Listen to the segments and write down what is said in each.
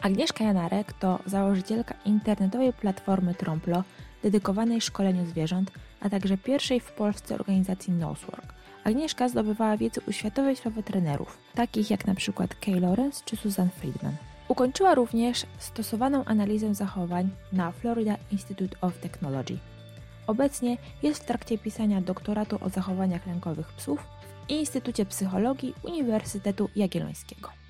Agnieszka Janarek to założycielka internetowej platformy Tromplo, dedykowanej szkoleniu zwierząt, a także pierwszej w Polsce organizacji Nosework. Agnieszka zdobywała wiedzę u światowej sławy trenerów, takich jak przykład Kay Lawrence czy Susan Friedman. Ukończyła również stosowaną analizę zachowań na Florida Institute of Technology. Obecnie jest w trakcie pisania doktoratu o zachowaniach lękowych psów w Instytucie Psychologii Uniwersytetu Jagiellońskiego.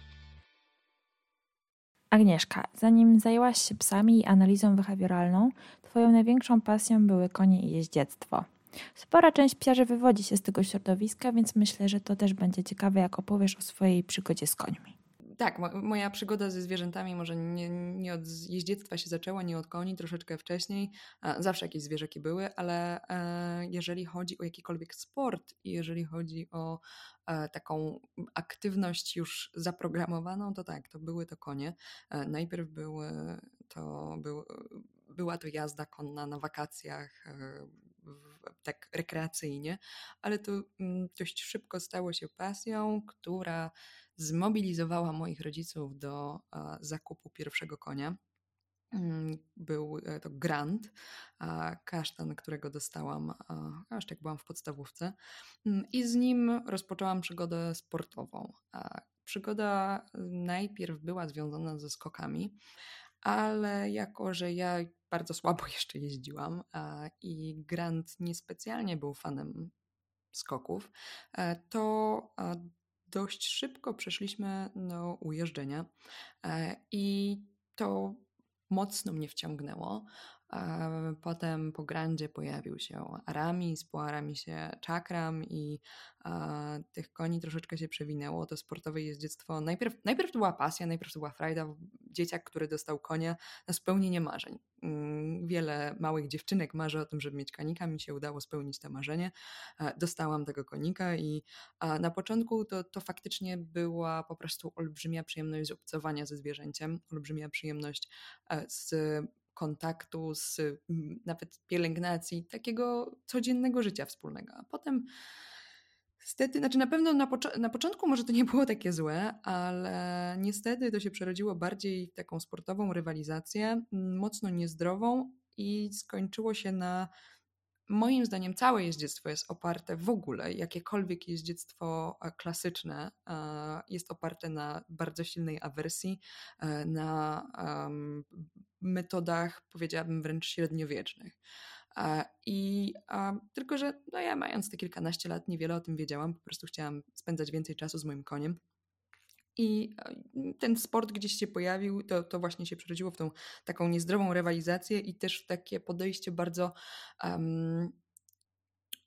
Agnieszka, zanim zajęłaś się psami i analizą behawioralną, Twoją największą pasją były konie i jeździectwo. Spora część psiarzy wywodzi się z tego środowiska, więc myślę, że to też będzie ciekawe, jak opowiesz o swojej przygodzie z końmi tak, moja przygoda ze zwierzętami może nie, nie od jeździectwa się zaczęła, nie od koni, troszeczkę wcześniej. Zawsze jakieś zwierzaki były, ale e, jeżeli chodzi o jakikolwiek sport i jeżeli chodzi o e, taką aktywność już zaprogramowaną, to tak, to były to konie. E, najpierw były to, był, była to jazda konna na wakacjach, tak rekreacyjnie, ale to mm, dość szybko stało się pasją, która zmobilizowała moich rodziców do zakupu pierwszego konia. Mm, był e, to grant, kasztan, którego dostałam aż jak byłam w podstawówce, mm, i z nim rozpoczęłam przygodę sportową. Przygoda najpierw była związana ze skokami, ale jako, że ja bardzo słabo jeszcze jeździłam i Grant niespecjalnie był fanem skoków, e, to dość szybko przeszliśmy do ujeżdżenia e, i to mocno mnie wciągnęło. Potem po grandzie pojawił się Aramis, po Aramisie Czakram i a, tych koni troszeczkę się przewinęło. To sportowe jeździectwo, najpierw, najpierw to była pasja, najpierw to była frajda. Dzieciak, który dostał konia na spełnienie marzeń. Mm, wiele małych dziewczynek marzy o tym, żeby mieć konika. Mi się udało spełnić to marzenie. Dostałam tego konika i na początku to, to faktycznie była po prostu olbrzymia przyjemność z obcowania ze zwierzęciem, olbrzymia przyjemność e, z kontaktu, z nawet pielęgnacji, takiego codziennego życia wspólnego. A potem Niestety, znaczy na pewno na, na, początku może to nie było takie złe, ale niestety to się przerodziło bardziej w taką sportową rywalizację, mocno niezdrową i skończyło się na moim zdaniem całe jeździectwo jest oparte w ogóle, jakiekolwiek jeździectwo e, klasyczne e, jest oparte na bardzo silnej awersji, e, na metodach, powiedziałabym wręcz średniowiecznych. I tylko, że no ja mając te kilkanaście lat niewiele o tym wiedziałam, po prostu chciałam spędzać więcej czasu z moim koniem. I ten sport gdzieś się pojawił, to, to właśnie się przerodziło w tą taką niezdrową rywalizację i też w takie podejście bardzo, um,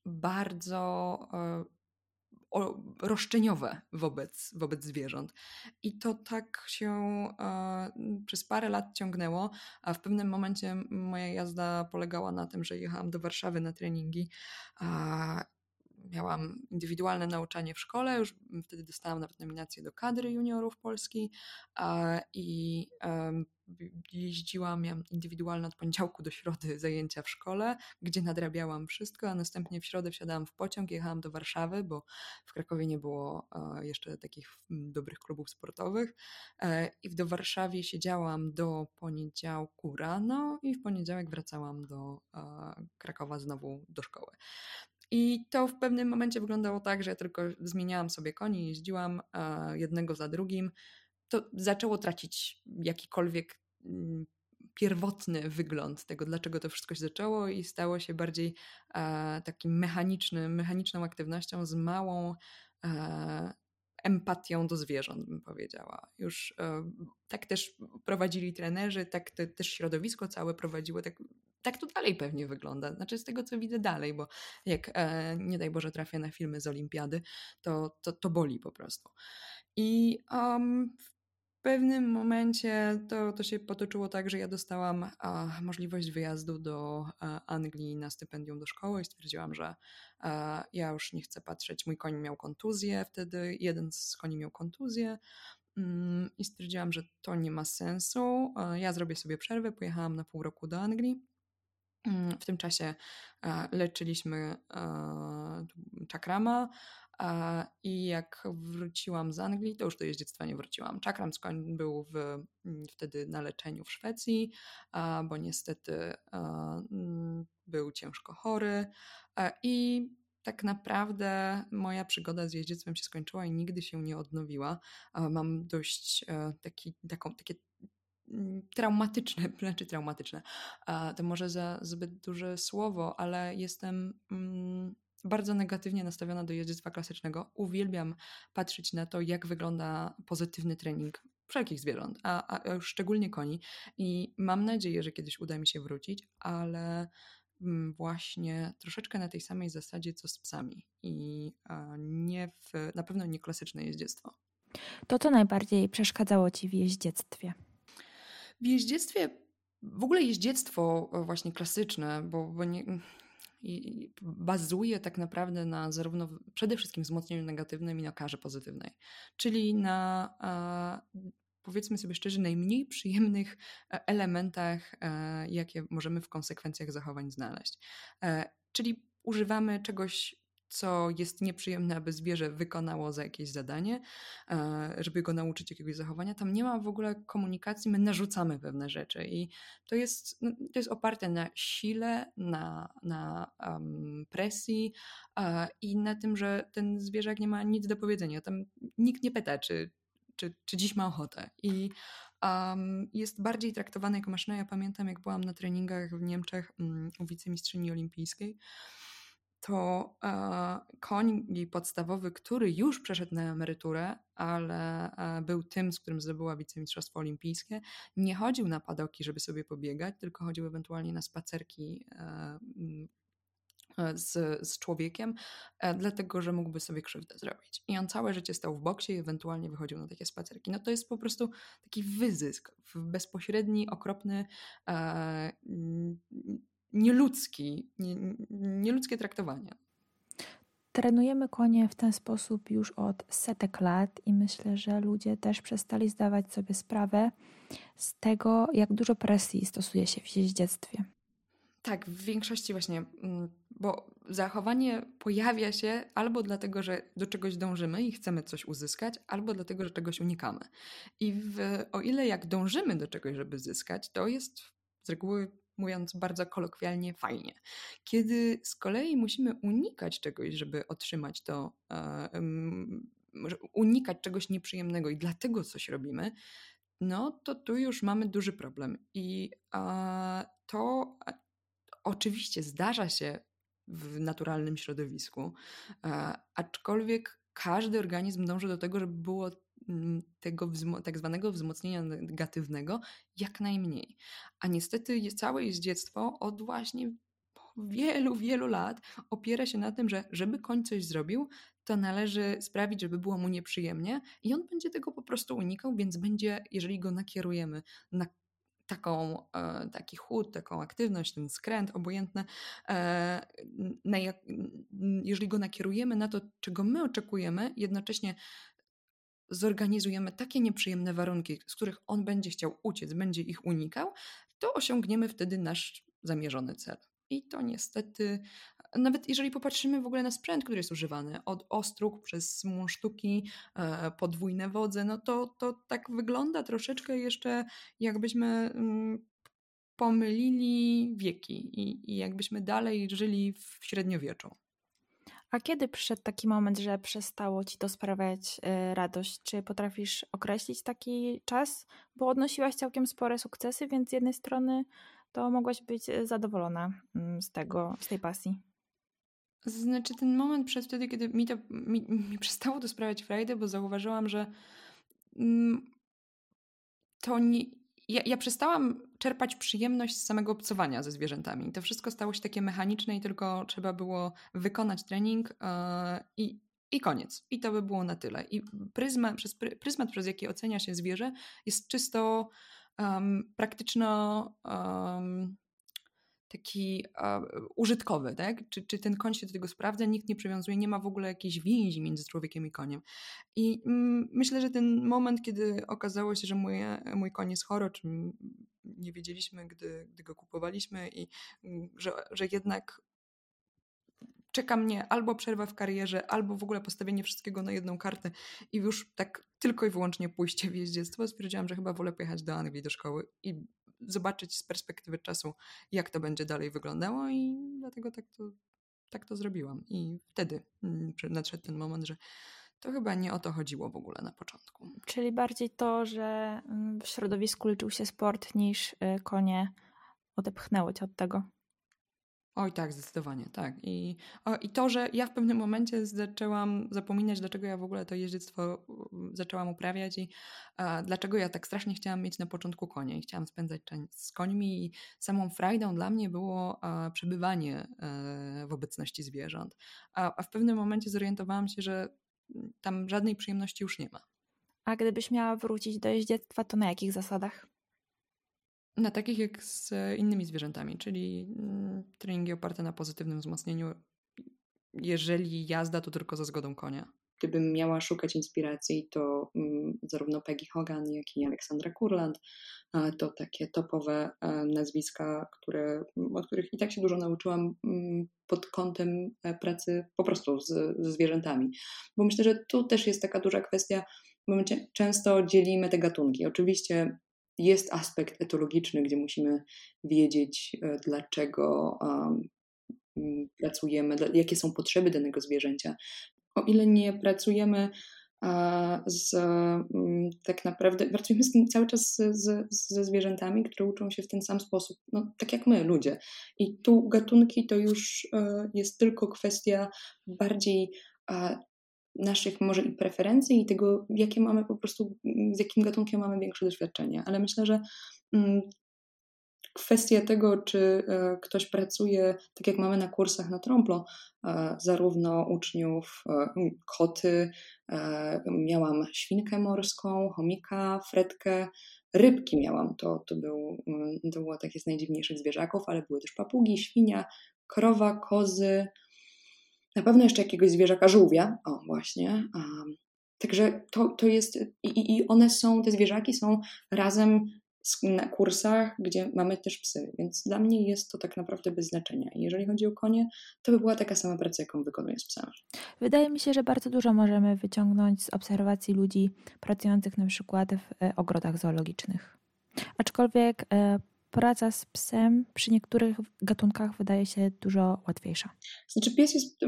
bardzo um, roszczeniowe wobec, wobec zwierząt. I to tak się e, przez parę lat ciągnęło, a w pewnym momencie moja jazda polegała na tym, że jechałam do Warszawy na treningi. Miałam indywidualne nauczanie w szkole, już wtedy dostałam nawet nominację do kadry juniorów Polski i jeździłam, miałam indywidualne od poniedziałku do środy zajęcia w szkole, gdzie nadrabiałam wszystko, a następnie w środę wsiadałam w pociąg, jechałam do Warszawy, bo w Krakowie nie było jeszcze takich dobrych klubów sportowych e, i do Warszawie siedziałam do poniedziałku rano i w poniedziałek wracałam do Krakowa znowu do szkoły. I to w pewnym momencie wyglądało tak, że ja tylko zmieniałam sobie koni, jeździłam jednego za drugim. To zaczęło tracić jakikolwiek mm, pierwotny wygląd tego, dlaczego to wszystko się zaczęło i stało się bardziej takim mechanicznym, mechaniczną aktywnością z małą empatią do zwierząt, bym powiedziała. Już e, tak też prowadzili trenerzy, tak te, też środowisko całe prowadziło, tak, tak to dalej pewnie wygląda. Znaczy z tego, co widzę dalej, bo jak e, nie daj Boże trafię na filmy z olimpiady, to, to, to boli po prostu. I um, w pewnym momencie to, to się potoczyło tak, że ja dostałam a, możliwość wyjazdu do a, e, Anglii na stypendium do szkoły i stwierdziłam, że a, e, ja już nie chcę patrzeć. Mój koń miał kontuzję wtedy, jeden z koni miał kontuzję mm, i stwierdziłam, że to nie ma sensu. E, ja zrobię sobie przerwę, pojechałam na pół roku do Anglii. Mm, w tym czasie leczyliśmy czakrama, I jak wróciłam z Anglii, to już do jeździectwa nie wróciłam. Czakram był w, mm, wtedy na leczeniu w Szwecji, bo niestety mm, był ciężko chory. I tak naprawdę moja przygoda z jeździectwem się skończyła i nigdy się nie odnowiła. Mam dość e, taki, taką, takie traumatyczne, znaczy traumatyczne, to może za zbyt duże słowo, ale jestem mm, bardzo negatywnie nastawiona do jeździectwa klasycznego. Uwielbiam patrzeć na to, jak wygląda pozytywny trening wszelkich zwierząt, a, a szczególnie koni. I mam nadzieję, że kiedyś uda mi się wrócić, ale mm, właśnie troszeczkę na tej samej zasadzie co z psami i nie w, na pewno nie klasyczne jeździectwo. To co najbardziej przeszkadzało Ci w jeździectwie? W jeździectwie, w ogóle jeździectwo właśnie klasyczne, bo, bo nie, bazuje tak naprawdę na zarówno przede wszystkim wzmocnieniu negatywnym i na karze pozytywnej, czyli na powiedzmy sobie szczerze, najmniej przyjemnych e, elementach, e, jakie możemy w konsekwencjach zachowań znaleźć. E, czyli używamy czegoś co jest nieprzyjemne, aby zwierzę wykonało za jakieś zadanie, e, żeby go nauczyć jakiegoś zachowania. Tam nie ma w ogóle komunikacji, my narzucamy pewne rzeczy i to jest, no, to jest oparte na sile, na, na um, presji uh, i na tym, że ten zwierzak nie ma nic do powiedzenia. Tam nikt nie pyta, czy, czy, czy dziś ma ochotę. I um, jest bardziej traktowany jako maszyna. Ja pamiętam, jak byłam na treningach w Niemczech um, u wicemistrzyni olimpijskiej, to e, koń podstawowy, który już przeszedł na emeryturę, ale e, był tym, z którym zdobyła wicemistrzostwo olimpijskie, nie chodził na padoki, żeby sobie pobiegać, tylko chodził ewentualnie na spacerki e, z, z człowiekiem, dlatego że mógłby sobie krzywdę zrobić. I on całe życie stał w boksie i ewentualnie wychodził na takie spacerki. No to jest po prostu taki wyzysk, bezpośredni, okropny, nieludzki, nie, nieludzkie traktowanie. Trenujemy konie w ten sposób już od setek lat i myślę, że ludzie też przestali zdawać sobie sprawę z tego, jak dużo presji stosuje się w jeździectwie. Tak, w większości właśnie, mm, bo zachowanie pojawia się albo dlatego, że do czegoś dążymy i chcemy coś uzyskać, albo dlatego, że czegoś unikamy. I w, o ile jak dążymy do czegoś, żeby zyskać, to jest z reguły mówiąc bardzo kolokwialnie, fajnie. Kiedy z kolei musimy unikać czegoś, żeby otrzymać to, e, unikać czegoś nieprzyjemnego i dlatego coś robimy, no to tu już mamy duży problem. I to oczywiście zdarza się w naturalnym środowisku, e, aczkolwiek każdy organizm dąży do tego, żeby było tego tak zwanego wzmocnienia negatywnego jak najmniej. A niestety całe jeździectwo od właśnie wielu, wielu lat opiera się na tym, że żeby koń coś zrobił, to należy sprawić, żeby było mu nieprzyjemnie i on będzie tego po prostu unikał, więc będzie, jeżeli go nakierujemy na taką, e, taki chód, taką aktywność, ten skręt, obojętne, e, jeżeli go nakierujemy na to, czego my oczekujemy, jednocześnie zorganizujemy takie nieprzyjemne warunki, z których on będzie chciał uciec, będzie ich unikał, to osiągniemy wtedy nasz zamierzony cel. I to niestety, nawet jeżeli popatrzymy w ogóle na sprzęt, który jest używany, od ostróg przez sztuki, e, podwójne wodze, no to, to tak wygląda troszeczkę jeszcze jakbyśmy mm, pomylili wieki i, i jakbyśmy dalej żyli w średniowieczu. A kiedy przyszedł taki moment, że przestało ci to sprawiać y, radość? Czy potrafisz określić taki czas? Bo odnosiłaś całkiem spore sukcesy, więc z jednej strony to mogłaś być y, zadowolona mm, z tego, z tej pasji. Znaczy ten moment przez wtedy, kiedy mi to mi, mi przestało to sprawiać frajdę, bo zauważyłam, że mm, to nie, ja, ja, przestałam czerpać przyjemność z samego obcowania ze zwierzętami. To wszystko stało się takie mechaniczne i tylko trzeba było wykonać trening yy, i, i koniec. I to by było na tyle. I pryzma, przez, pryzmat, przez jaki ocenia się zwierzę, jest czysto um, praktyczno. Um, taki uh, użytkowy, tak? Czy, czy ten koń się do tego sprawdza, nikt nie przywiązuje, nie ma w ogóle jakiejś więzi między człowiekiem i koniem. I mm, myślę, że ten moment, kiedy okazało się, że mój, mój koń jest chory, czym nie wiedzieliśmy, gdy, gdy go kupowaliśmy i mm, że, że jednak czeka mnie albo przerwa w karierze, albo w ogóle postawienie wszystkiego na jedną kartę i już tak tylko i wyłącznie pójście w jeździectwo, stwierdziłam, że chyba wolę pojechać do Anglii do szkoły i zobaczyć z perspektywy czasu, jak to będzie dalej wyglądało i dlatego tak to, tak to zrobiłam. I wtedy mm, nadszedł ten moment, że to chyba nie o to chodziło w ogóle na początku. Czyli bardziej to, że mm, w środowisku liczył się sport niż y, konie odepchnęło cię od tego. Oj, tak, zdecydowanie, tak. I, o, I to, że ja w pewnym momencie zaczęłam zapominać, dlaczego ja w ogóle to jeździectwo zaczęłam uprawiać i a, dlaczego ja tak strasznie chciałam mieć na początku konie i chciałam spędzać czas z końmi i samą frajdą dla mnie było a, przebywanie a, e, w obecności zwierząt. A, w pewnym momencie zorientowałam się, że tam żadnej przyjemności już nie ma. A gdybyś miała wrócić do jeździectwa, to na jakich zasadach? Na takich jak z innymi zwierzętami, czyli mm, treningi oparte na pozytywnym wzmocnieniu. Jeżeli jazda, to tylko za zgodą konia. Gdybym miała szukać inspiracji, to mm, zarówno Peggy Hogan, jak i Aleksandra Kurland to takie topowe e, nazwiska, które, od których i tak się dużo nauczyłam mm, pod kątem e, pracy po prostu z, ze zwierzętami. Bo myślę, że tu też jest taka duża kwestia, bo my często dzielimy te gatunki. Oczywiście jest aspekt etologiczny, gdzie musimy wiedzieć, e, dlaczego um, pracujemy, jakie są potrzeby danego zwierzęcia. O ile nie pracujemy z, mm, tak naprawdę pracujemy z cały czas z, ze zwierzętami, które uczą się w ten sam sposób, no, tak jak my, ludzie. I tu gatunki to już e, jest tylko kwestia bardziej naszych może i preferencji i tego, jakie mamy po prostu, z jakim gatunkiem mamy większe doświadczenie. Ale myślę, że mm, kwestia tego, czy e, ktoś pracuje, tak jak mamy na kursach na Tromplo, e, zarówno uczniów e, koty, miałam świnkę morską, chomika, fretkę, rybki miałam, to, to, był, mm, to było takie z najdziwniejszych zwierzaków, ale były też papugi, świnia, krowa, kozy, na pewno jeszcze jakiegoś zwierzaka, żółwia, o właśnie. Także to, to jest, i, i one są, te zwierzaki są razem na kursach, gdzie mamy też psy, więc dla mnie jest to tak naprawdę bez znaczenia. jeżeli chodzi o konie, to by była taka sama praca, jaką wykonuję z psami. Wydaje mi się, że bardzo dużo możemy wyciągnąć z obserwacji ludzi pracujących na przykład w e, ogrodach zoologicznych. Aczkolwiek e, praca z psem przy niektórych gatunkach wydaje się dużo łatwiejsza. Znaczy pies jest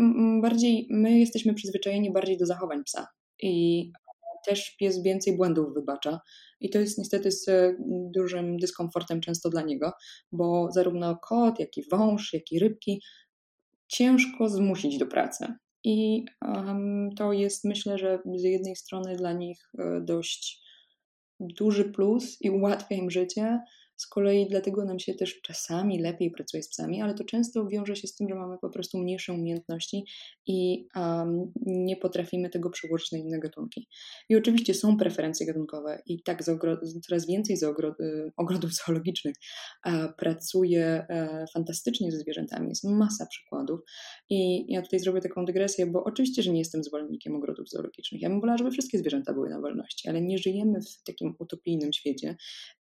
bardziej, my jesteśmy przyzwyczajeni bardziej do zachowań psa i też pies więcej błędów wybacza. I to jest niestety z dużym dyskomfortem często dla niego, bo zarówno kot, jak i wąż, jak i rybki ciężko zmusić do pracy. I um, to jest myślę, że z jednej strony dla nich e, dość duży plus i ułatwia im życie, z kolei dlatego nam się też czasami lepiej pracuje z psami, ale to często wiąże się z tym, że mamy po prostu mniejsze umiejętności i um, nie potrafimy tego przełożyć na inne gatunki. I oczywiście są preferencje gatunkowe i tak coraz więcej z ogro ogrodów zoologicznych e, pracuje e, fantastycznie ze zwierzętami. Jest masa przykładów i ja tutaj zrobię taką dygresję, bo oczywiście, że nie jestem zwolennikiem ogrodów zoologicznych. Ja bym wolała, żeby wszystkie zwierzęta były na wolności, ale nie żyjemy w takim utopijnym świecie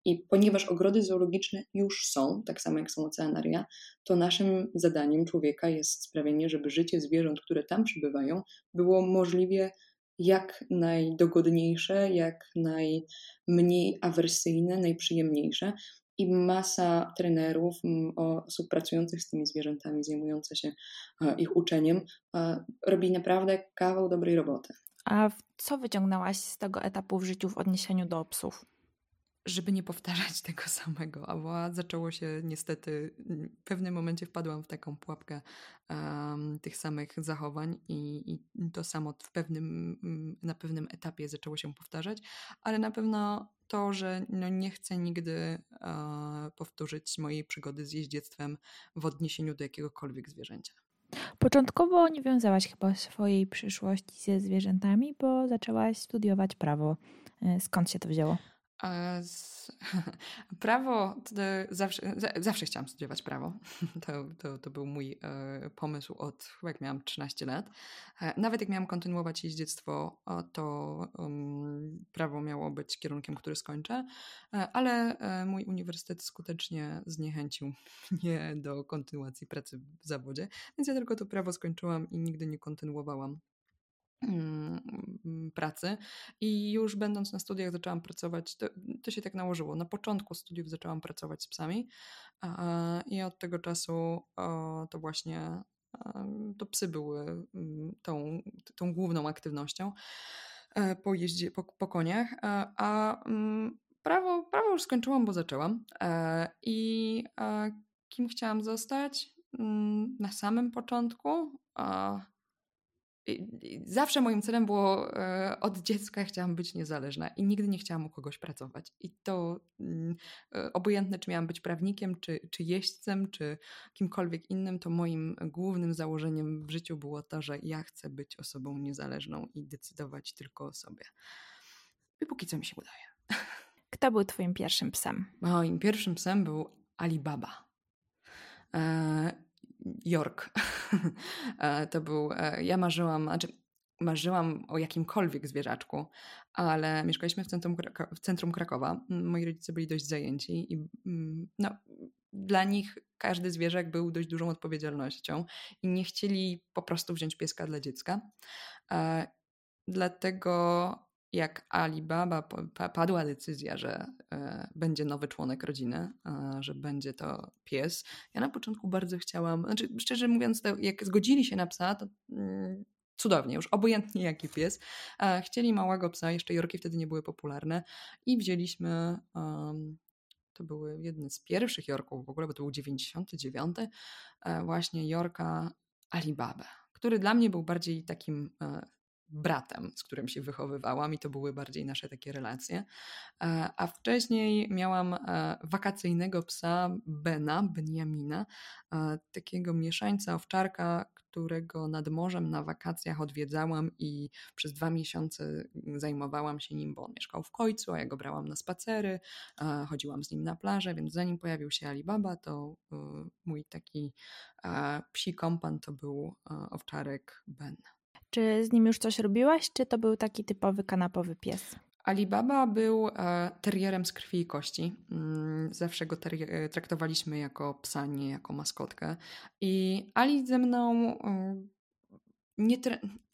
i ponieważ ogrody zoologiczne już są, tak samo jak są oceanaria, to naszym zadaniem człowieka jest sprawienie, żeby życie zwierząt, które tam przybywają, było możliwie jak najdogodniejsze, jak najmniej awersyjne, najprzyjemniejsze. I masa trenerów, osób pracujących z tymi zwierzętami, zajmujących się ich uczeniem, robi naprawdę kawał dobrej roboty. A co wyciągnęłaś z tego etapu w życiu w odniesieniu do psów? Żeby nie powtarzać tego samego, a zaczęło się niestety, w pewnym momencie wpadłam w taką pułapkę um, tych samych zachowań i, i, to samo w pewnym, na pewnym etapie zaczęło się powtarzać, ale na pewno to, że no nie chcę nigdy e, powtórzyć mojej przygody z jeździectwem w odniesieniu do jakiegokolwiek zwierzęcia. Początkowo nie wiązałaś chyba swojej przyszłości ze zwierzętami, bo zaczęłaś studiować prawo. E, skąd się to wzięło? Prawo, zawsze, zawsze chciałam studiować prawo. To, to, to był mój e, pomysł od chyba jak miałam 13 lat. E, nawet jak miałam kontynuować jeździectwo, to prawo miało być kierunkiem, który skończę, e, ale mój uniwersytet skutecznie zniechęcił mnie do kontynuacji pracy w zawodzie, więc ja tylko to prawo skończyłam i nigdy nie kontynuowałam pracy i już będąc na studiach zaczęłam pracować, to, to, się tak nałożyło. Na początku studiów zaczęłam pracować z psami i od tego czasu to właśnie to psy były mm, tą, tą główną aktywnością e, po jeździe, po, po koniach, a mm, prawo, prawo już skończyłam, bo zaczęłam e, i kim chciałam zostać? Na samym początku Zawsze moim celem było, e, od dziecka chciałam być niezależna i nigdy nie chciałam u kogoś pracować. I to mm, e, obojętne, czy miałam być prawnikiem, czy, czy jeźdźcem, czy kimkolwiek innym, to moim głównym założeniem w życiu było to, że ja chcę być osobą niezależną i decydować tylko o sobie. I póki co mi się udaje. Kto był twoim pierwszym psem? Moim pierwszym psem był Alibaba. York. E, to był, e, ja marzyłam, znaczy marzyłam o jakimkolwiek zwierzaczku, ale mieszkaliśmy w centrum, w centrum Krakowa. Moi rodzice byli dość zajęci i no, dla nich każdy zwierzak był dość dużą odpowiedzialnością i nie chcieli po prostu wziąć pieska dla dziecka. E, dlatego jak Alibaba padła decyzja, że e, będzie nowy członek rodziny, że będzie to pies, ja na początku bardzo chciałam, znaczy szczerze mówiąc, jak zgodzili się na psa, to mm, cudownie, już obojętnie jaki pies. Chcieli małego psa, jeszcze Jorki wtedy nie były popularne i wzięliśmy, to były jedne z pierwszych Jorków w ogóle, bo to był 99, e, właśnie Jorka Alibabę, który dla mnie był bardziej takim e, bratem, z którym się wychowywałam i to były bardziej nasze takie relacje. E, a wcześniej miałam e, wakacyjnego psa Bena, Benjamina, e, takiego mieszańca owczarka, którego nad morzem na wakacjach odwiedzałam i przez dwa miesiące zajmowałam się nim, bo on mieszkał w Kojcu, a ja go brałam na spacery, chodziłam z nim na plażę, więc zanim pojawił się Alibaba, to mój taki psi kompan to był owczarek Ben. Czy z nim już coś robiłaś, czy to był taki typowy kanapowy pies? Alibaba był e, terierem z krwi i kości. Mm, zawsze go e, traktowaliśmy jako psa, nie jako maskotkę. I Ali ze mną mm,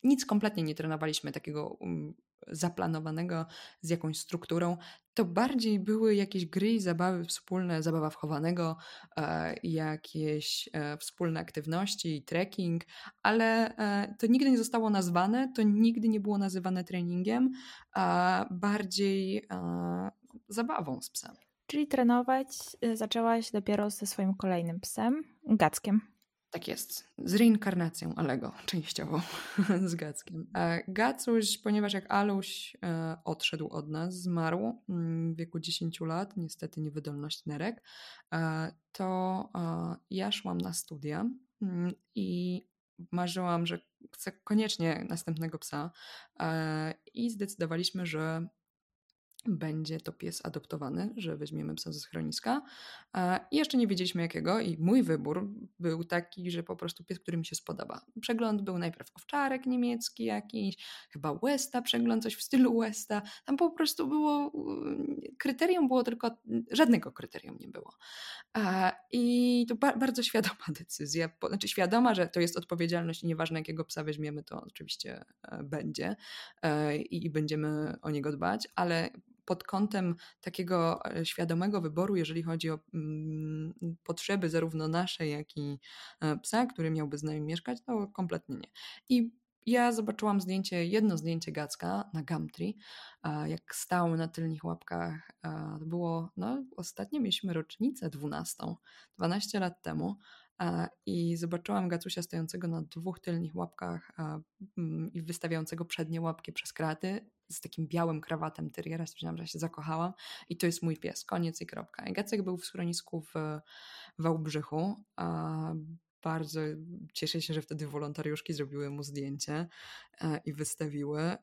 nic kompletnie nie trenowaliśmy takiego mm, zaplanowanego z jakąś strukturą, to bardziej były jakieś gry i zabawy wspólne, zabawa wchowanego, e, jakieś e, wspólne aktywności, trekking, ale e, to nigdy nie zostało nazwane, to nigdy nie było nazywane treningiem, a bardziej zabawą z psem. Czyli trenować zaczęłaś dopiero ze swoim kolejnym psem, Gackiem. Tak jest. Z reinkarnacją Alego, częściowo, z Gackiem. Gacuś, ponieważ jak Aluś e, odszedł od nas, zmarł mm, w wieku 10 lat, niestety niewydolność nerek, e, to e, ja szłam na studia mm, i marzyłam, że chcę koniecznie następnego psa i zdecydowaliśmy, że będzie to pies adoptowany, że weźmiemy psa ze schroniska. I jeszcze nie wiedzieliśmy jakiego i mój wybór był taki, że po prostu pies, który mi się spodoba. Przegląd był najpierw owczarek niemiecki jakiś, chyba Westa, przegląd coś w stylu Westa. Tam po prostu było, kryterium było tylko, żadnego kryterium nie było. I to bardzo świadoma decyzja, znaczy świadoma, że to jest odpowiedzialność i nieważne jakiego psa weźmiemy, to oczywiście e, będzie e, i będziemy o niego dbać, ale pod kątem takiego e, świadomego wyboru, jeżeli chodzi o mm, potrzeby zarówno nasze, jak i e, psa, który miałby z nami mieszkać, to kompletnie nie. I ja zobaczyłam zdjęcie, jedno zdjęcie Gacka na Gumtree, jak stał na tylnych łapkach. To było, no ostatnio mieliśmy rocznicę 12, 12 lat temu i zobaczyłam Gacusia stojącego na dwóch tylnych łapkach mm, i wystawiającego przednie łapki przez kraty z takim białym krawatem terriera. Stwierdziłam, że się zakochałam i to jest mój pies, koniec i kropka. I Gacek był w schronisku w Wałbrzychu. Bardzo cieszę się, że wtedy wolontariuszki zrobiły mu zdjęcie i wystawiły.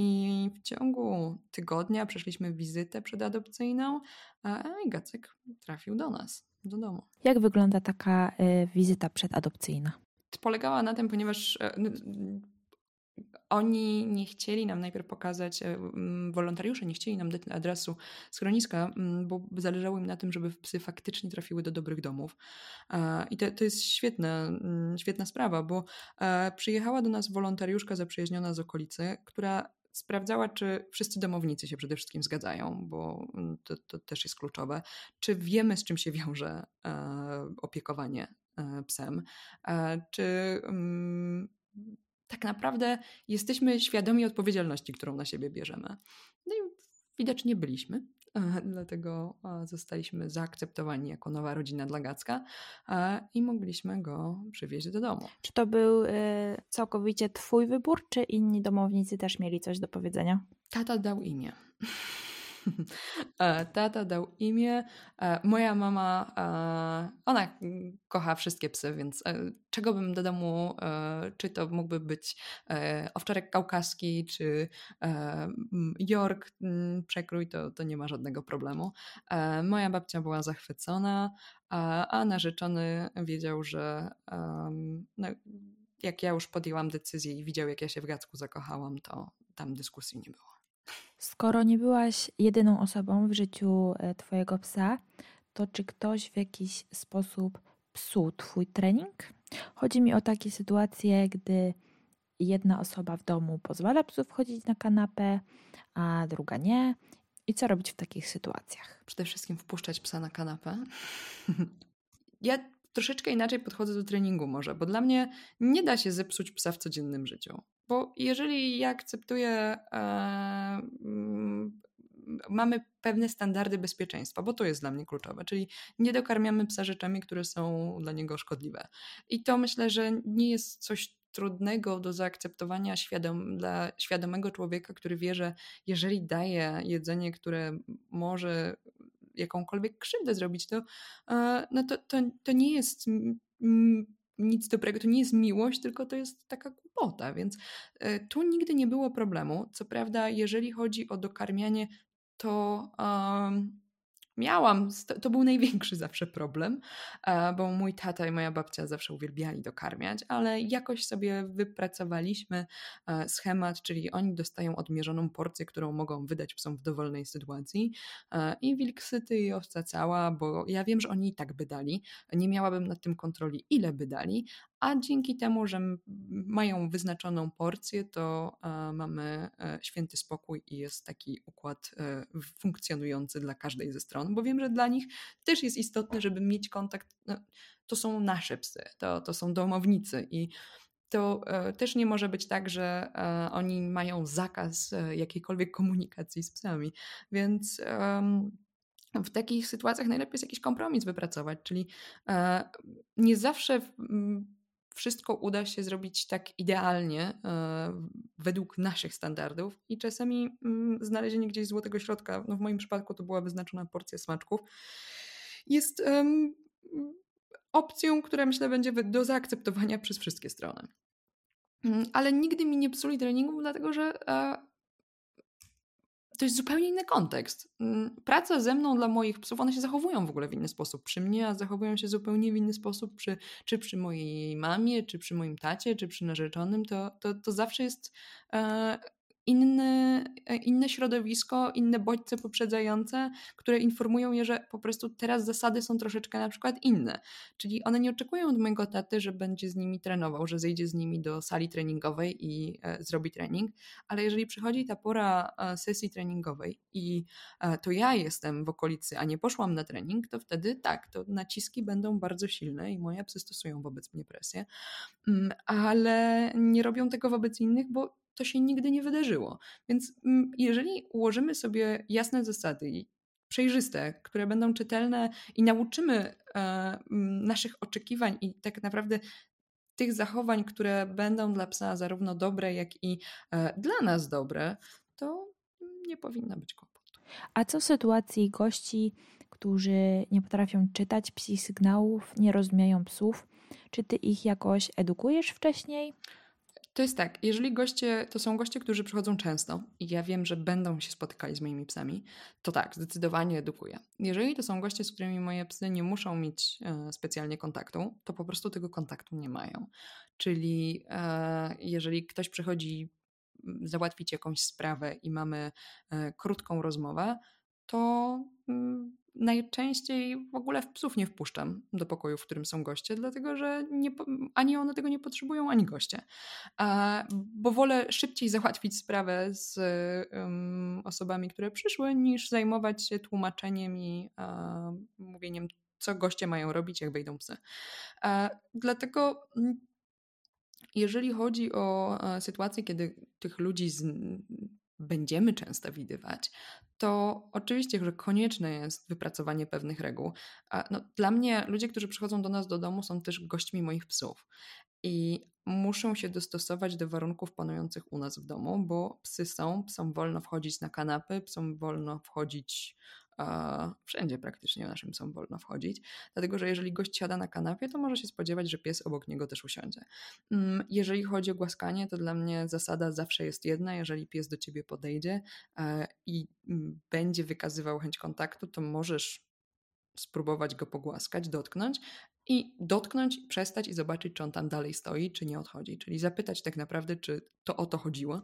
I w ciągu tygodnia przeszliśmy wizytę przedadopcyjną, a Gacek trafił do nas, do domu. Jak wygląda taka y, wizyta przedadopcyjna? Polegała na tym, ponieważ y, oni nie chcieli nam najpierw pokazać, e, wolontariusze nie chcieli nam dać adresu schroniska, bo zależało im na tym, żeby psy faktycznie trafiły do dobrych domów. I to, to jest świetna, świetna sprawa, bo e, przyjechała do nas wolontariuszka zaprzyjaźniona z okolicy, która sprawdzała, czy wszyscy domownicy się przede wszystkim zgadzają, bo to, to też jest kluczowe. Czy wiemy, z czym się wiąże e, opiekowanie psem? Czy tak naprawdę jesteśmy świadomi odpowiedzialności, którą na siebie bierzemy. No i widocznie byliśmy. Dlatego zostaliśmy zaakceptowani jako nowa rodzina dla Gacka i mogliśmy go przywieźć do domu. Czy to był całkowicie Twój wybór, czy inni domownicy też mieli coś do powiedzenia? Tata dał imię. E, tata dał imię. E, moja mama, e, ona kocha wszystkie psy, więc czego bym do domu, czy to mógłby być owczarek kaukaski, czy York przekrój, to, to nie ma żadnego problemu. Moja babcia była zachwycona, a narzeczony wiedział, że no, jak ja już podjęłam decyzję i widział, jak ja się w Gacku zakochałam, to tam dyskusji nie było. Skoro nie byłaś jedyną osobą w życiu e, Twojego psa, to czy ktoś w jakiś sposób psuł Twój trening? Chodzi mi o takie sytuacje, gdy jedna osoba w domu pozwala psu wchodzić na kanapę, a druga nie. I co robić w takich sytuacjach? Przede wszystkim wpuszczać psa na kanapę. ja troszeczkę inaczej podchodzę do treningu może, bo dla mnie nie da się zepsuć psa w codziennym życiu. Bo jeżeli ja akceptuję, e, mm, mamy pewne standardy bezpieczeństwa, bo to jest dla mnie kluczowe, czyli nie dokarmiamy psa rzeczami, które są dla niego szkodliwe. I to myślę, że nie jest coś trudnego do zaakceptowania świadom, dla świadomego człowieka, który wie, że jeżeli daje jedzenie, które może jakąkolwiek krzywdę zrobić, to, e, no to, to, to nie jest nic dobrego, to nie jest miłość, tylko to jest taka głupota, więc e, tu nigdy nie było problemu. Co prawda, jeżeli chodzi o dokarmianie, to um, miałam, to był największy zawsze problem, e, bo mój tata i moja babcia zawsze uwielbiali dokarmiać, ale jakoś sobie wypracowaliśmy e, schemat, czyli oni dostają odmierzoną porcję, którą mogą wydać psom w dowolnej sytuacji e, i wilk syty i owca cała, bo ja wiem, że oni i tak by dali, nie miałabym nad tym kontroli, ile by dali, a dzięki temu, że mają wyznaczoną porcję, to mamy święty spokój i jest taki układ funkcjonujący dla każdej ze stron bo wiem, że dla nich też jest istotne, żeby mieć kontakt. No, to są nasze psy, to, to są domownicy i to e, też nie może być tak, że e, oni mają zakaz e, jakiejkolwiek komunikacji z psami. Więc w takich sytuacjach najlepiej jest jakiś kompromis wypracować, czyli nie zawsze wszystko uda się zrobić tak idealnie e, według naszych standardów i czasami mm, znalezienie gdzieś złotego środka, no w moim przypadku to była wyznaczona porcja smaczków, jest opcją, która myślę będzie do zaakceptowania przez wszystkie strony. Mm, ale nigdy mi nie psuli treningu, dlatego że e, to jest zupełnie inny kontekst. Mm, praca ze mną dla moich psów, one się zachowują w ogóle w inny sposób przy mnie, a zachowują się zupełnie w inny sposób przy, czy przy mojej mamie, czy przy moim tacie, czy przy narzeczonym. To, to, to zawsze jest e, inny, e, inne środowisko, inne bodźce poprzedzające, które informują je, że po prostu teraz zasady są troszeczkę na przykład inne. Czyli one nie oczekują od mojego taty, że będzie z nimi trenował, że zejdzie z nimi do sali treningowej i e, zrobi trening, ale jeżeli przychodzi ta pora e, sesji treningowej i e, to ja jestem w okolicy, a nie poszłam na trening, to wtedy tak, to naciski będą bardzo silne i moje psy stosują wobec mnie presję, mm, ale nie robią tego wobec innych, bo to się nigdy nie wydarzyło. Więc mm, jeżeli ułożymy sobie jasne zasady przejrzyste, które będą czytelne i nauczymy e, naszych oczekiwań i tak naprawdę tych zachowań, które będą dla psa zarówno dobre, jak i e, dla nas dobre, to nie powinno być kłopotu. A co w sytuacji gości, którzy nie potrafią czytać psich sygnałów, nie rozumieją psów? Czy ty ich jakoś edukujesz wcześniej? To jest tak, jeżeli goście, to są goście, którzy przychodzą często i ja wiem, że będą się spotykali z moimi psami, to tak, zdecydowanie edukuję. Jeżeli to są goście, z którymi moje psy nie muszą mieć e, specjalnie kontaktu, to po prostu tego kontaktu nie mają. Czyli e, jeżeli ktoś przychodzi załatwić jakąś sprawę i mamy e, krótką rozmowę, to mm, najczęściej w ogóle psów nie wpuszczam do pokoju, w którym są goście, dlatego że nie, ani one tego nie potrzebują, ani goście. Bo wolę szybciej załatwić sprawę z osobami, które przyszły, niż zajmować się tłumaczeniem i mówieniem, co goście mają robić, jak wejdą psy. Dlatego mm, jeżeli chodzi o e, sytuację, kiedy tych ludzi z, będziemy często widywać, to oczywiście, że konieczne jest wypracowanie pewnych reguł. No, dla mnie ludzie, którzy przychodzą do nas do domu, są też gośćmi moich psów i muszą się dostosować do warunków panujących u nas w domu, bo psy są, psom wolno wchodzić na kanapy, psom wolno wchodzić wszędzie praktycznie naszym psom wolno wchodzić, dlatego że jeżeli gość siada na kanapie, to może się spodziewać, że pies obok niego też usiądzie. Mm, jeżeli chodzi o głaskanie, to dla mnie zasada zawsze jest jedna, jeżeli pies do ciebie podejdzie e, i mm, będzie wykazywał chęć kontaktu, to możesz spróbować go pogłaskać, dotknąć i dotknąć, przestać i zobaczyć, czy on tam dalej stoi, czy nie odchodzi. Czyli zapytać tak naprawdę, czy to o to chodziło.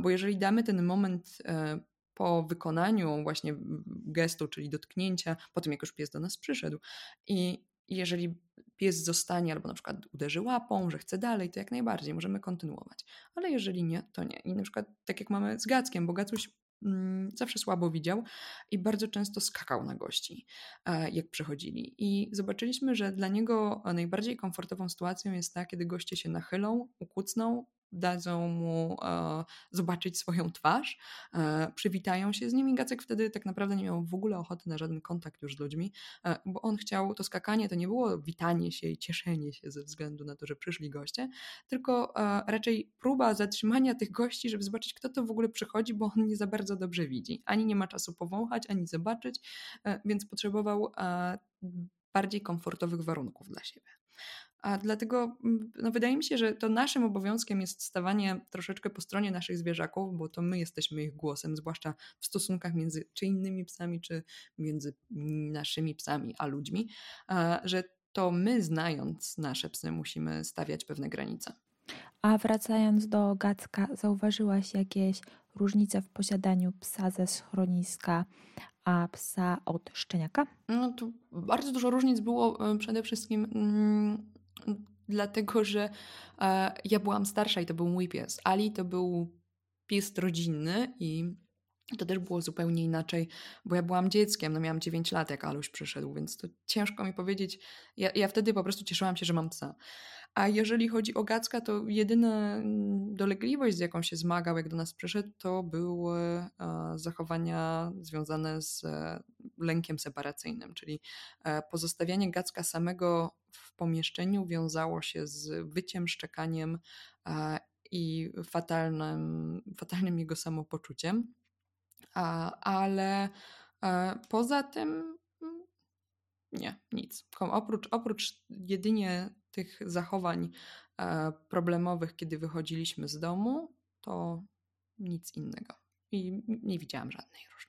Bo jeżeli damy ten moment e, po wykonaniu właśnie gestu, czyli dotknięcia, po tym jak już pies do nas przyszedł. I jeżeli pies zostanie albo na przykład uderzy łapą, że chce dalej, to jak najbardziej możemy kontynuować. Ale jeżeli nie, to nie. I na przykład tak jak mamy z Gackiem, bo Gacuś mm, zawsze słabo widział i bardzo często skakał na gości, e, jak przychodzili. I zobaczyliśmy, że dla niego najbardziej komfortową sytuacją jest ta, kiedy goście się nachylą, ukucną, dadzą mu e, zobaczyć swoją twarz, e, przywitają się z nim i Gacek wtedy tak naprawdę nie miał w ogóle ochoty na żaden kontakt już z ludźmi, e, bo on chciał, to skakanie to nie było witanie się i cieszenie się ze względu na to, że przyszli goście, tylko e, raczej próba zatrzymania tych gości, żeby zobaczyć kto to w ogóle przychodzi, bo on nie za bardzo dobrze widzi. Ani nie ma czasu powąchać, ani zobaczyć, e, więc potrzebował e, bardziej komfortowych warunków dla siebie. A dlatego mm, no wydaje mi się, że to naszym obowiązkiem jest stawanie troszeczkę po stronie naszych zwierzaków, bo to my jesteśmy ich głosem, zwłaszcza w stosunkach między czy innymi psami, czy między naszymi psami a ludźmi, że to my, znając nasze psy, musimy stawiać pewne granice. A wracając do Gacka, zauważyłaś jakieś różnice w posiadaniu psa ze schroniska, a psa od szczeniaka? No to bardzo dużo różnic było e, przede wszystkim mm, dlatego że e, ja byłam starsza i to był mój pies. Ali to był pies rodzinny i to też było zupełnie inaczej, bo ja byłam dzieckiem, no miałam 9 lat, jak Aluś przyszedł, więc to ciężko mi powiedzieć. Ja, ja wtedy po prostu cieszyłam się, że mam psa. A jeżeli chodzi o Gacka, to jedyna dolegliwość, z jaką się zmagał, jak do nas przyszedł, to były e, zachowania związane z e, lękiem separacyjnym, czyli e, pozostawianie Gacka samego w pomieszczeniu wiązało się z wyciem, szczekaniem i fatalnym, fatalnym jego samopoczuciem. Ale poza tym mm, nie, nic. Oprócz, oprócz jedynie tych zachowań e, problemowych, kiedy wychodziliśmy z domu, to nic innego. I nie widziałam żadnej różnicy.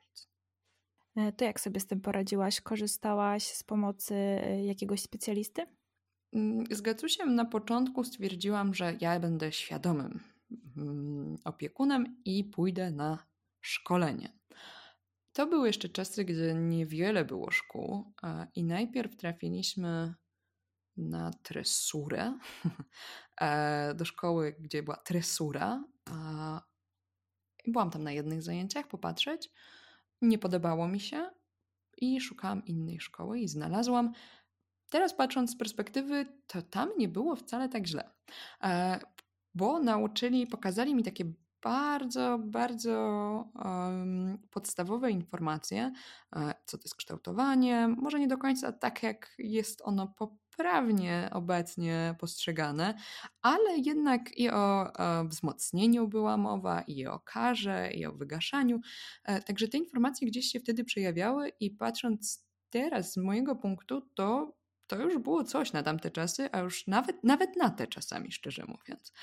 E, to jak sobie z tym poradziłaś? Korzystałaś z pomocy e, jakiegoś specjalisty? Mm, z Gacusiem na początku stwierdziłam, że ja będę świadomym mm, opiekunem i pójdę na szkolenie. To były jeszcze czasy, gdy niewiele było szkół i najpierw trafiliśmy na tresurę e, do szkoły, gdzie była tresura. Byłam tam na jednych zajęciach popatrzeć. Nie podobało mi się i szukałam innej szkoły i znalazłam. Teraz patrząc z perspektywy, to tam nie było wcale tak źle, e, bo nauczyli, pokazali mi takie bardzo, bardzo um, podstawowe informacje, e, co to jest kształtowanie. Może nie do końca tak, jak jest ono poprawnie obecnie postrzegane, ale jednak i o, o wzmocnieniu była mowa, i o karze, i o wygaszaniu. E, także te informacje gdzieś się wtedy przejawiały, i patrząc teraz z mojego punktu, to to już było coś na tamte czasy, a już nawet, nawet na te czasami, szczerze mówiąc.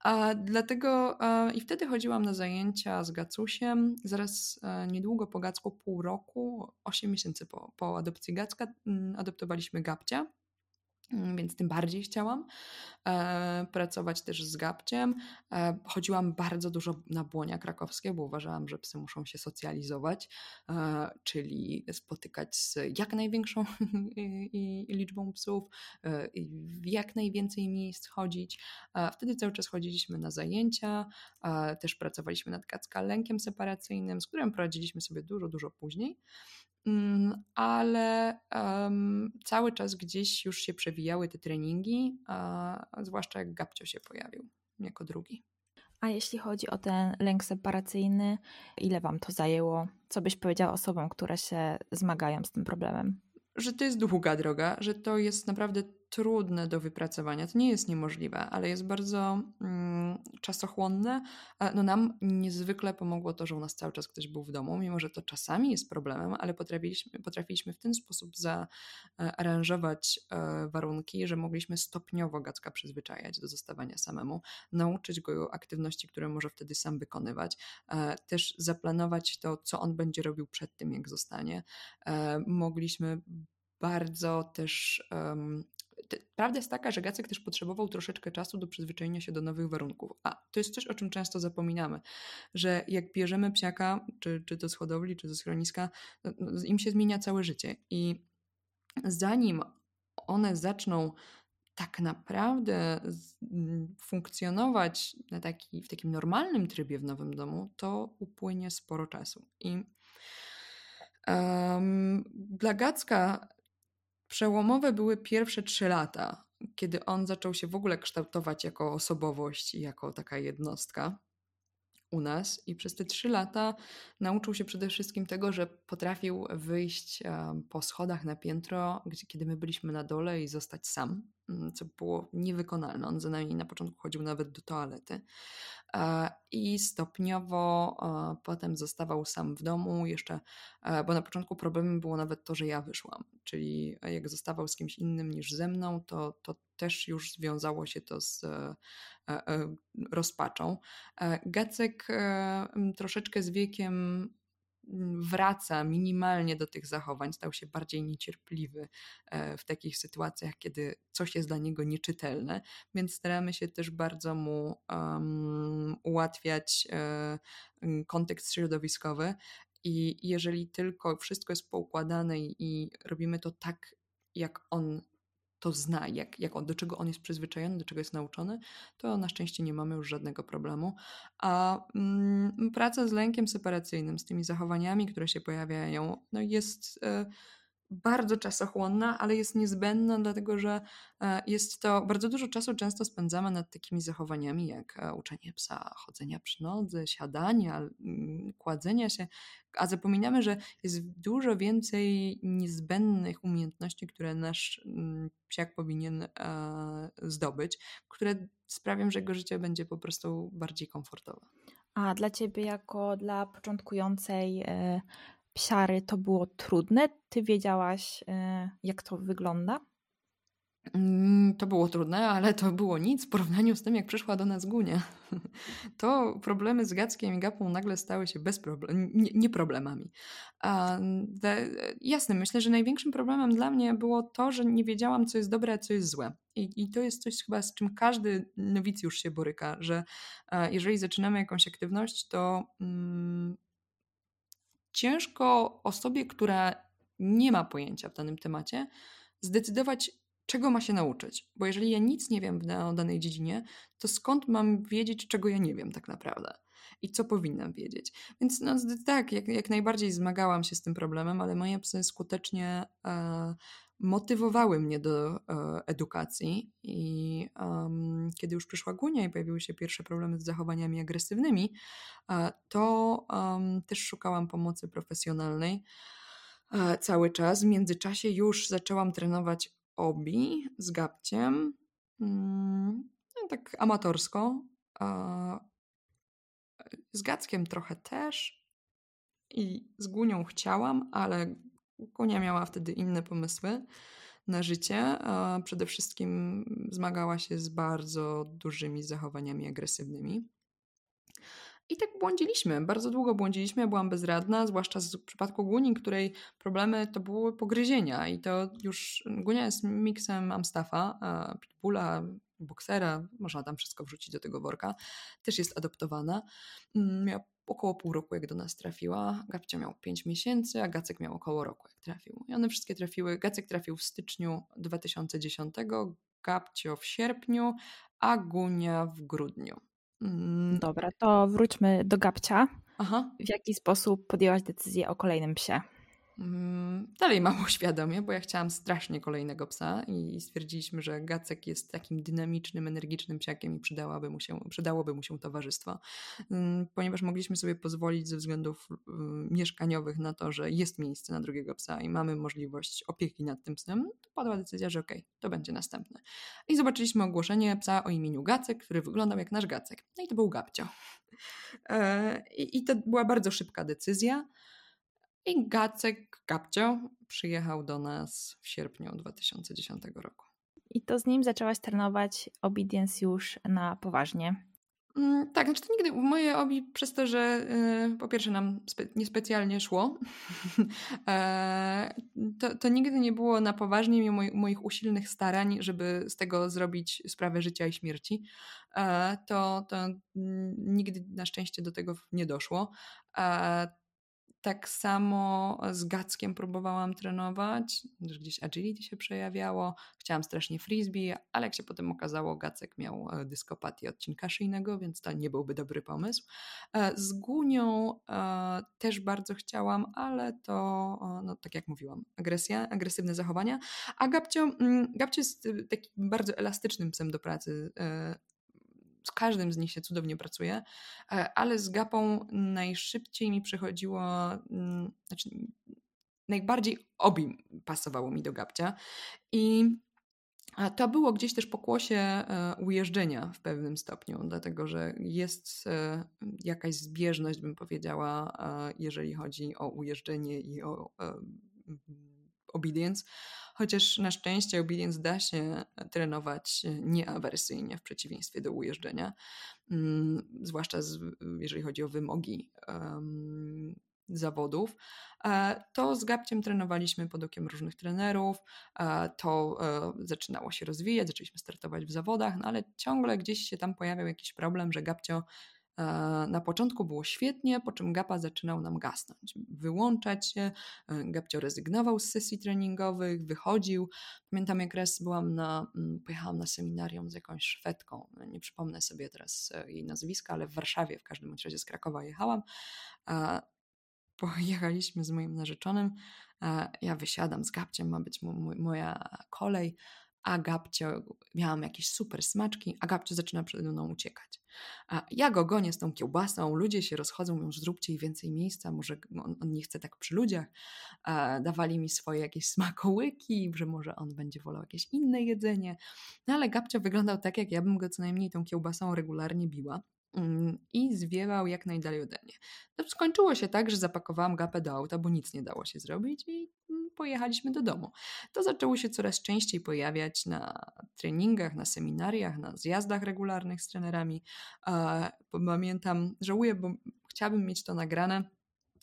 A dlatego a, i wtedy chodziłam na zajęcia z Gacusiem. Zaraz a, niedługo po Gacku, pół roku, 8 miesięcy po, po adopcji Gacka, m, adoptowaliśmy Gabcia. Mm, więc tym bardziej chciałam e, pracować też z gabciem. E, chodziłam bardzo dużo na błonia krakowskie, bo uważałam, że psy muszą się socjalizować, e, czyli spotykać z jak największą liczbą psów, e, w jak najwięcej miejsc chodzić. E, wtedy cały czas chodziliśmy na zajęcia, e, też pracowaliśmy nad kacka-lękiem separacyjnym, z którym prowadziliśmy sobie dużo, dużo później. Mm, ale um, cały czas gdzieś już się przewijały te treningi, a, zwłaszcza jak Gabcio się pojawił jako drugi. A jeśli chodzi o ten lęk separacyjny, ile Wam to zajęło? Co byś powiedziała osobom, które się zmagają z tym problemem? Że to jest długa droga, że to jest naprawdę trudne do wypracowania. To nie jest niemożliwe, ale jest bardzo mm, czasochłonne. No nam niezwykle pomogło to, że u nas cały czas ktoś był w domu, mimo że to czasami jest problemem, ale potrafiliśmy, potrafiliśmy w ten sposób zaaranżować e, warunki, że mogliśmy stopniowo Gacka przyzwyczajać do zostawania samemu, nauczyć go aktywności, które może wtedy sam wykonywać, e, też zaplanować to, co on będzie robił przed tym, jak zostanie. E, mogliśmy bardzo też um, prawda jest taka, że Gacek też potrzebował troszeczkę czasu do przyzwyczajenia się do nowych warunków. A to jest coś, o czym często zapominamy, że jak bierzemy psiaka, czy, czy to z hodowli, czy ze schroniska, no, no, im się zmienia całe życie. I zanim one zaczną tak naprawdę funkcjonować na taki, w takim normalnym trybie w nowym domu, to upłynie sporo czasu. I um, dla Gacka Przełomowe były pierwsze trzy lata, kiedy on zaczął się w ogóle kształtować jako osobowość i jako taka jednostka u nas. I przez te trzy lata nauczył się przede wszystkim tego, że potrafił wyjść po schodach na piętro, kiedy my byliśmy na dole i zostać sam, mm, co było niewykonalne. On za nami na początku chodził nawet do toalety. E, i stopniowo e, potem zostawał sam w domu jeszcze, e, bo na początku problemem było nawet to, że ja wyszłam, czyli jak zostawał z kimś innym niż ze mną, to, to też już związało się to z rozpaczą. Gacek troszeczkę z wiekiem wraca minimalnie do tych zachowań, stał się bardziej niecierpliwy e, w takich sytuacjach, kiedy coś jest dla niego nieczytelne, więc staramy się też bardzo mu um, ułatwiać um, kontekst środowiskowy. I jeżeli tylko wszystko jest poukładane i, i robimy to tak, jak on to zna, jak, jak on, do czego on jest przyzwyczajony, do czego jest nauczony, to na szczęście nie mamy już żadnego problemu. A mm, praca z lękiem separacyjnym, z tymi zachowaniami, które się pojawiają, no jest y, bardzo czasochłonna, ale jest niezbędna, dlatego że e, jest to bardzo dużo czasu często spędzamy nad takimi zachowaniami jak e, uczenie psa chodzenia przy nodze, siadania, mm, kładzenia się, a zapominamy, że jest dużo więcej niezbędnych umiejętności, które nasz mm, psiak powinien e, zdobyć, które sprawią, że jego życie będzie po prostu bardziej komfortowe. A dla ciebie, jako dla początkującej psiary to było trudne? Ty wiedziałaś, e, jak to wygląda? Mm, to było trudne, ale to było nic w porównaniu z tym, jak przyszła do nas Gunia. To problemy z Gackiem i Gapą nagle stały się bez problem, nie, nie problemami. Jasne, myślę, że największym problemem dla mnie było to, że nie wiedziałam, co jest dobre, a co jest złe. I, i to jest coś chyba, z czym każdy nowicjusz się boryka, że a, jeżeli zaczynamy jakąś aktywność, to mm, ciężko osobie, która nie ma pojęcia w danym temacie, zdecydować, czego ma się nauczyć. Bo jeżeli ja nic nie wiem o danej dziedzinie, to skąd mam wiedzieć, czego ja nie wiem tak naprawdę? I co powinnam wiedzieć? Więc no, tak, jak, jak najbardziej zmagałam się z tym problemem, ale moje psy skutecznie e, motywowały mnie do e, edukacji i um, kiedy już przyszła Gunia i pojawiły się pierwsze problemy z zachowaniami agresywnymi, e, to um, też szukałam pomocy profesjonalnej e, cały czas. W międzyczasie już zaczęłam trenować obi z gabciem, mm, no, tak amatorsko. Z Gackiem trochę też i z Gunią chciałam, ale Konia miała wtedy inne pomysły na życie. Przede wszystkim zmagała się z bardzo dużymi zachowaniami agresywnymi. I tak błądziliśmy, bardzo długo błądziliśmy, ja byłam bezradna, zwłaszcza w przypadku Guni, której problemy to były pogryzienia i to już Gunia jest miksem Amstafa, Pitbulla, boksera, można tam wszystko wrzucić do tego worka, też jest adoptowana. Mm, miała około pół roku, jak do nas trafiła. Gabcia miał 5 miesięcy, a Gacek miał około roku, jak trafił. I one wszystkie trafiły. Gacek trafił w styczniu 2010, Gabcio w sierpniu, a Gunia w grudniu. Mm. Dobra, to wróćmy do Gabcia. Aha. W jaki sposób podjęłaś decyzję o kolejnym psie? Mm, dalej mało świadomie, bo ja chciałam strasznie kolejnego psa i stwierdziliśmy, że Gacek jest takim dynamicznym, energicznym psiakiem i przydałoby mu się, przydałoby mu się towarzystwo. Mm, ponieważ mogliśmy sobie pozwolić ze względów mieszkaniowych na to, że jest miejsce na drugiego psa i mamy możliwość opieki nad tym psem, to padła decyzja, że okej, okay, to będzie następne. I zobaczyliśmy ogłoszenie psa o imieniu Gacek, który wyglądał jak nasz Gacek. No i to był Gabcio. E, I to była bardzo szybka decyzja. I Gacek Gabcio przyjechał do nas w sierpniu 2010 roku. I to z nim zaczęłaś trenować obedience już na poważnie. Mm, tak, znaczy to nigdy moje obi przez to, że y, po pierwsze nam spe, niespecjalnie szło, e, to, to nigdy nie było na poważnie mimo moich usilnych starań, żeby z tego zrobić sprawę życia i śmierci. E, to, to nigdy na szczęście do tego nie doszło. E, tak samo z Gackiem próbowałam trenować, gdzieś agility się przejawiało, chciałam strasznie frisbee, ale jak się potem okazało, Gacek miał e, dyskopatię odcinka szyjnego, więc to nie byłby dobry pomysł. E, z Gunią e, też bardzo chciałam, ale to, no, tak jak mówiłam, agresja, agresywne zachowania, a Gabcio, mm, Gabcio jest takim bardzo elastycznym psem do pracy, z każdym z nich się cudownie pracuje, e, ale z gapą najszybciej mi przychodziło, mm, znaczy najbardziej obi pasowało mi do gapcia. I to było gdzieś też pokłosie e, ujeżdżenia w pewnym stopniu, dlatego że jest e, jakaś zbieżność, bym powiedziała, jeżeli chodzi o ujeżdżenie i o obedience, chociaż na szczęście obedience da się trenować nieawersyjnie w przeciwieństwie do ujeżdżenia, mm, zwłaszcza z, jeżeli chodzi o wymogi um, zawodów, e, to z Gabciem trenowaliśmy pod okiem różnych trenerów, e, to e, zaczynało się rozwijać, zaczęliśmy startować w zawodach, no ale ciągle gdzieś się tam pojawiał jakiś problem, że Gabcio na początku było świetnie, po czym Gapa zaczynał nam gasnąć, wyłączać się. E, Gapcio rezygnował z sesji treningowych, wychodził. Pamiętam, jak raz byłam na, mm, pojechałam na seminarium z jakąś Szwedką. Nie przypomnę sobie teraz e, jej nazwiska, ale w Warszawie, w każdym razie z Krakowa jechałam. Pojechaliśmy z moim narzeczonym. Ja wysiadam z Gapciem, ma być moja kolej a Gabcio, miałam jakieś super smaczki, a Gabcio zaczyna przede mną uciekać. A ja go gonię z tą kiełbasą, ludzie się rozchodzą, mówią, zróbcie jej więcej miejsca, może on, on nie chce tak przy ludziach. Dawali mi swoje jakieś smakołyki, że może on będzie wolał jakieś inne jedzenie. No ale Gabcio wyglądał tak, jak ja bym go co najmniej tą kiełbasą regularnie biła. Mm, i zwiewał jak najdalej ode mnie. To skończyło się tak, że zapakowałam gapę do auta, bo nic nie dało się zrobić i pojechaliśmy do domu. To zaczęło się coraz częściej pojawiać na treningach, na seminariach, na zjazdach regularnych z trenerami. Pamiętam, żałuję, bo chciałabym mieć to nagrane,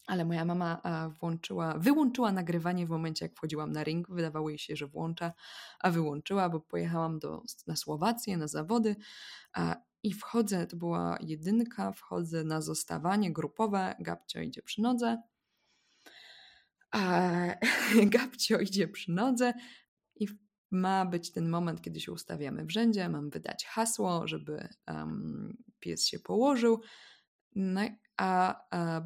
ale moja mama włączyła, wyłączyła nagrywanie w momencie, jak wchodziłam na ring. Wydawało jej się, że włącza, a wyłączyła, bo pojechałam do, na Słowację na zawody i wchodzę, to była jedynka, wchodzę na zostawanie grupowe, Gabcio idzie przy nodze. A Gabcio idzie przy nodze i ma być ten moment, kiedy się ustawiamy w rzędzie, mam wydać hasło, żeby um, pies się położył. No, a, a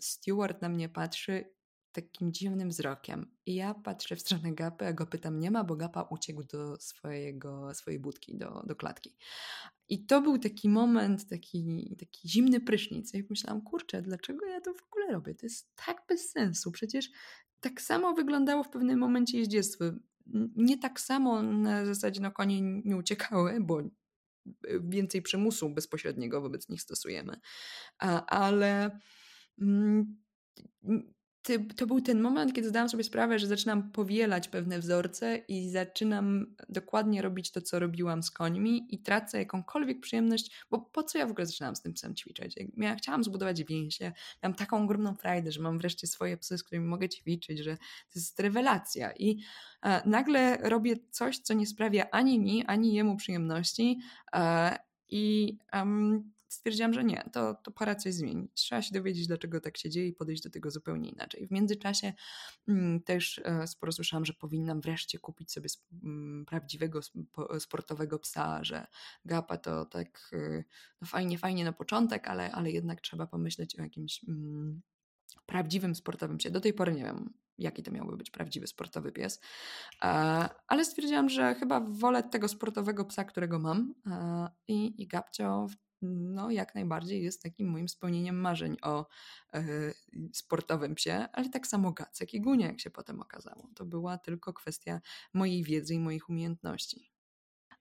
steward na mnie patrzy takim dziwnym wzrokiem. I ja patrzę w stronę Gapy, a go pytam, nie ma, bo Gapa uciekł do swojego, swojej budki, do, do klatki. I to był taki moment, taki, taki zimny prysznic. Ja myślałam, kurczę, dlaczego ja to w ogóle robię? To jest tak bez sensu. Przecież tak samo wyglądało w pewnym momencie jeździectwo. Nie tak samo na zasadzie, no konie nie uciekały, bo więcej przymusu bezpośredniego wobec nich stosujemy. Ale mm, to był ten moment, kiedy zdałam sobie sprawę, że zaczynam powielać pewne wzorce i zaczynam dokładnie robić to, co robiłam z końmi i tracę jakąkolwiek przyjemność, bo po co ja w ogóle zaczynałam z tym psem ćwiczyć? Ja chciałam zbudować więzie, miałam taką ogromną frajdę, że mam wreszcie swoje psy, z którymi mogę ćwiczyć, że to jest rewelacja i e, nagle robię coś, co nie sprawia ani mi, ani jemu przyjemności e, i um, stwierdziłam, że nie, to, to pora coś zmienić. Trzeba się dowiedzieć, dlaczego tak się dzieje i podejść do tego zupełnie inaczej. W międzyczasie mm, też e, sporo słyszałam, że powinnam wreszcie kupić sobie mm, prawdziwego sportowego psa, że gapa to tak e, no fajnie, fajnie na początek, ale, ale jednak trzeba pomyśleć o jakimś mm, prawdziwym sportowym psie. Do tej pory nie wiem, jaki to miałby być prawdziwy sportowy pies. E, ale stwierdziłam, że chyba wolę tego sportowego psa, którego mam. I, i Gabcio no, jak najbardziej jest takim moim spełnieniem marzeń o e, sportowym psie, ale tak samo Gacek i Gunia, jak się potem okazało. To była tylko kwestia mojej wiedzy i moich umiejętności.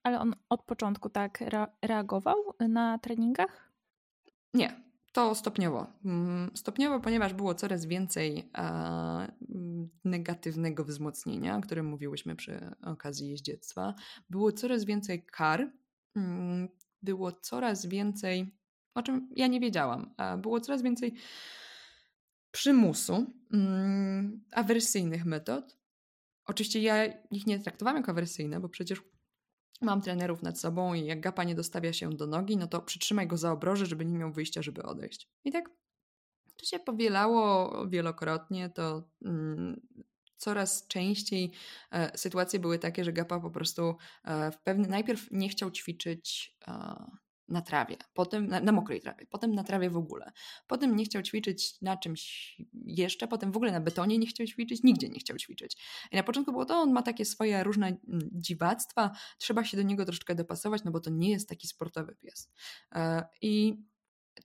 Ale on od początku tak reagował na treningach? Nie, to stopniowo. Mm, stopniowo, ponieważ było coraz więcej negatywnego wzmocnienia, o którym mówiłyśmy przy okazji jeździectwa, było coraz więcej kar, mm, było coraz więcej, o czym ja nie wiedziałam, było coraz więcej przymusu, mm, awersyjnych metod. Oczywiście ja ich nie traktowałam jako awersyjne, bo przecież mam trenerów nad sobą i jak gapa nie dostawia się do nogi, no to przytrzymaj go za obroże, żeby nie miał wyjścia, żeby odejść. I tak to się powielało wielokrotnie, to mm, coraz częściej e, sytuacje były takie, że Gapa po prostu e, w pewny, najpierw nie chciał ćwiczyć e, na trawie, potem na, na, mokrej trawie, potem na trawie w ogóle. Potem nie chciał ćwiczyć na czymś jeszcze, potem w ogóle na betonie nie chciał ćwiczyć, nigdzie nie chciał ćwiczyć. I na początku było to, on ma takie swoje różne dziwactwa, trzeba się do niego troszeczkę dopasować, no bo to nie jest taki sportowy pies. I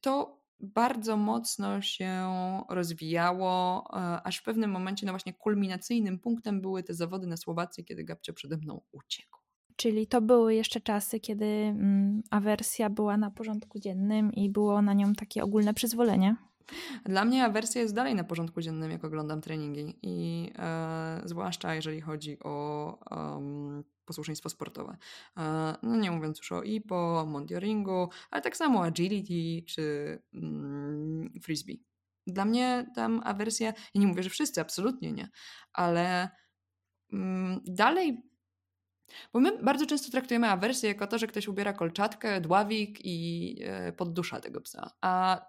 to bardzo mocno się rozwijało, e, aż w pewnym momencie, no właśnie kulminacyjnym punktem były te zawody na Słowacji, kiedy Gabcio przede mną uciekł. Czyli to były jeszcze czasy, kiedy mm, awersja była na porządku dziennym i było na nią takie ogólne przyzwolenie? Dla mnie awersja jest dalej na porządku dziennym, jak oglądam treningi i e, zwłaszcza jeżeli chodzi o um, posłuszeństwo sportowe. E, no nie mówiąc już o IPO, monitoringu, ale tak samo agility czy mm, frisbee. Dla mnie tam awersja, ja nie mówię, że wszyscy, absolutnie nie, ale mm, dalej bo my bardzo często traktujemy awersję jako to, że ktoś ubiera kolczatkę, dławik i e, poddusza tego psa. A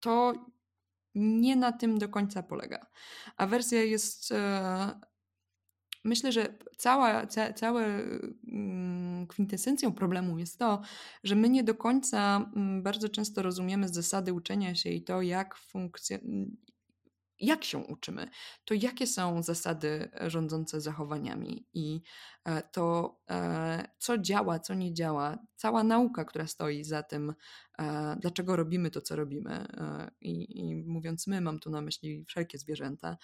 to nie na tym do końca polega. Awersja jest. E, myślę, że cała, ca, całe mm, kwintesencją problemu jest to, że my nie do końca mm, bardzo często rozumiemy zasady uczenia się i to, jak funkcjonuje jak się uczymy, to jakie są zasady e, rządzące zachowaniami i e, to, e, co działa, co nie działa, cała nauka, która stoi za tym, dlaczego robimy to, co robimy. I, i mówiąc my, mam tu na myśli wszelkie zwierzęta,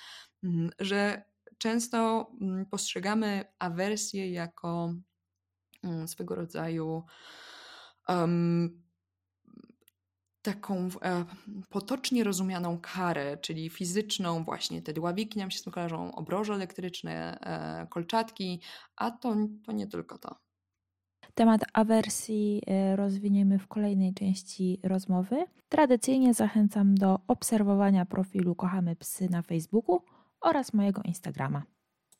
mm, że często mm, postrzegamy awersję jako mm, swego rodzaju um, taką e, potocznie rozumianą karę, czyli fizyczną, właśnie te dławiki nam się z tym kojarzą, obroże elektryczne, e, kolczatki, a to, to nie tylko to. Temat awersji e, rozwiniemy w kolejnej części rozmowy. Tradycyjnie zachęcam do obserwowania profilu Kochamy Psy na Facebooku oraz mojego Instagrama.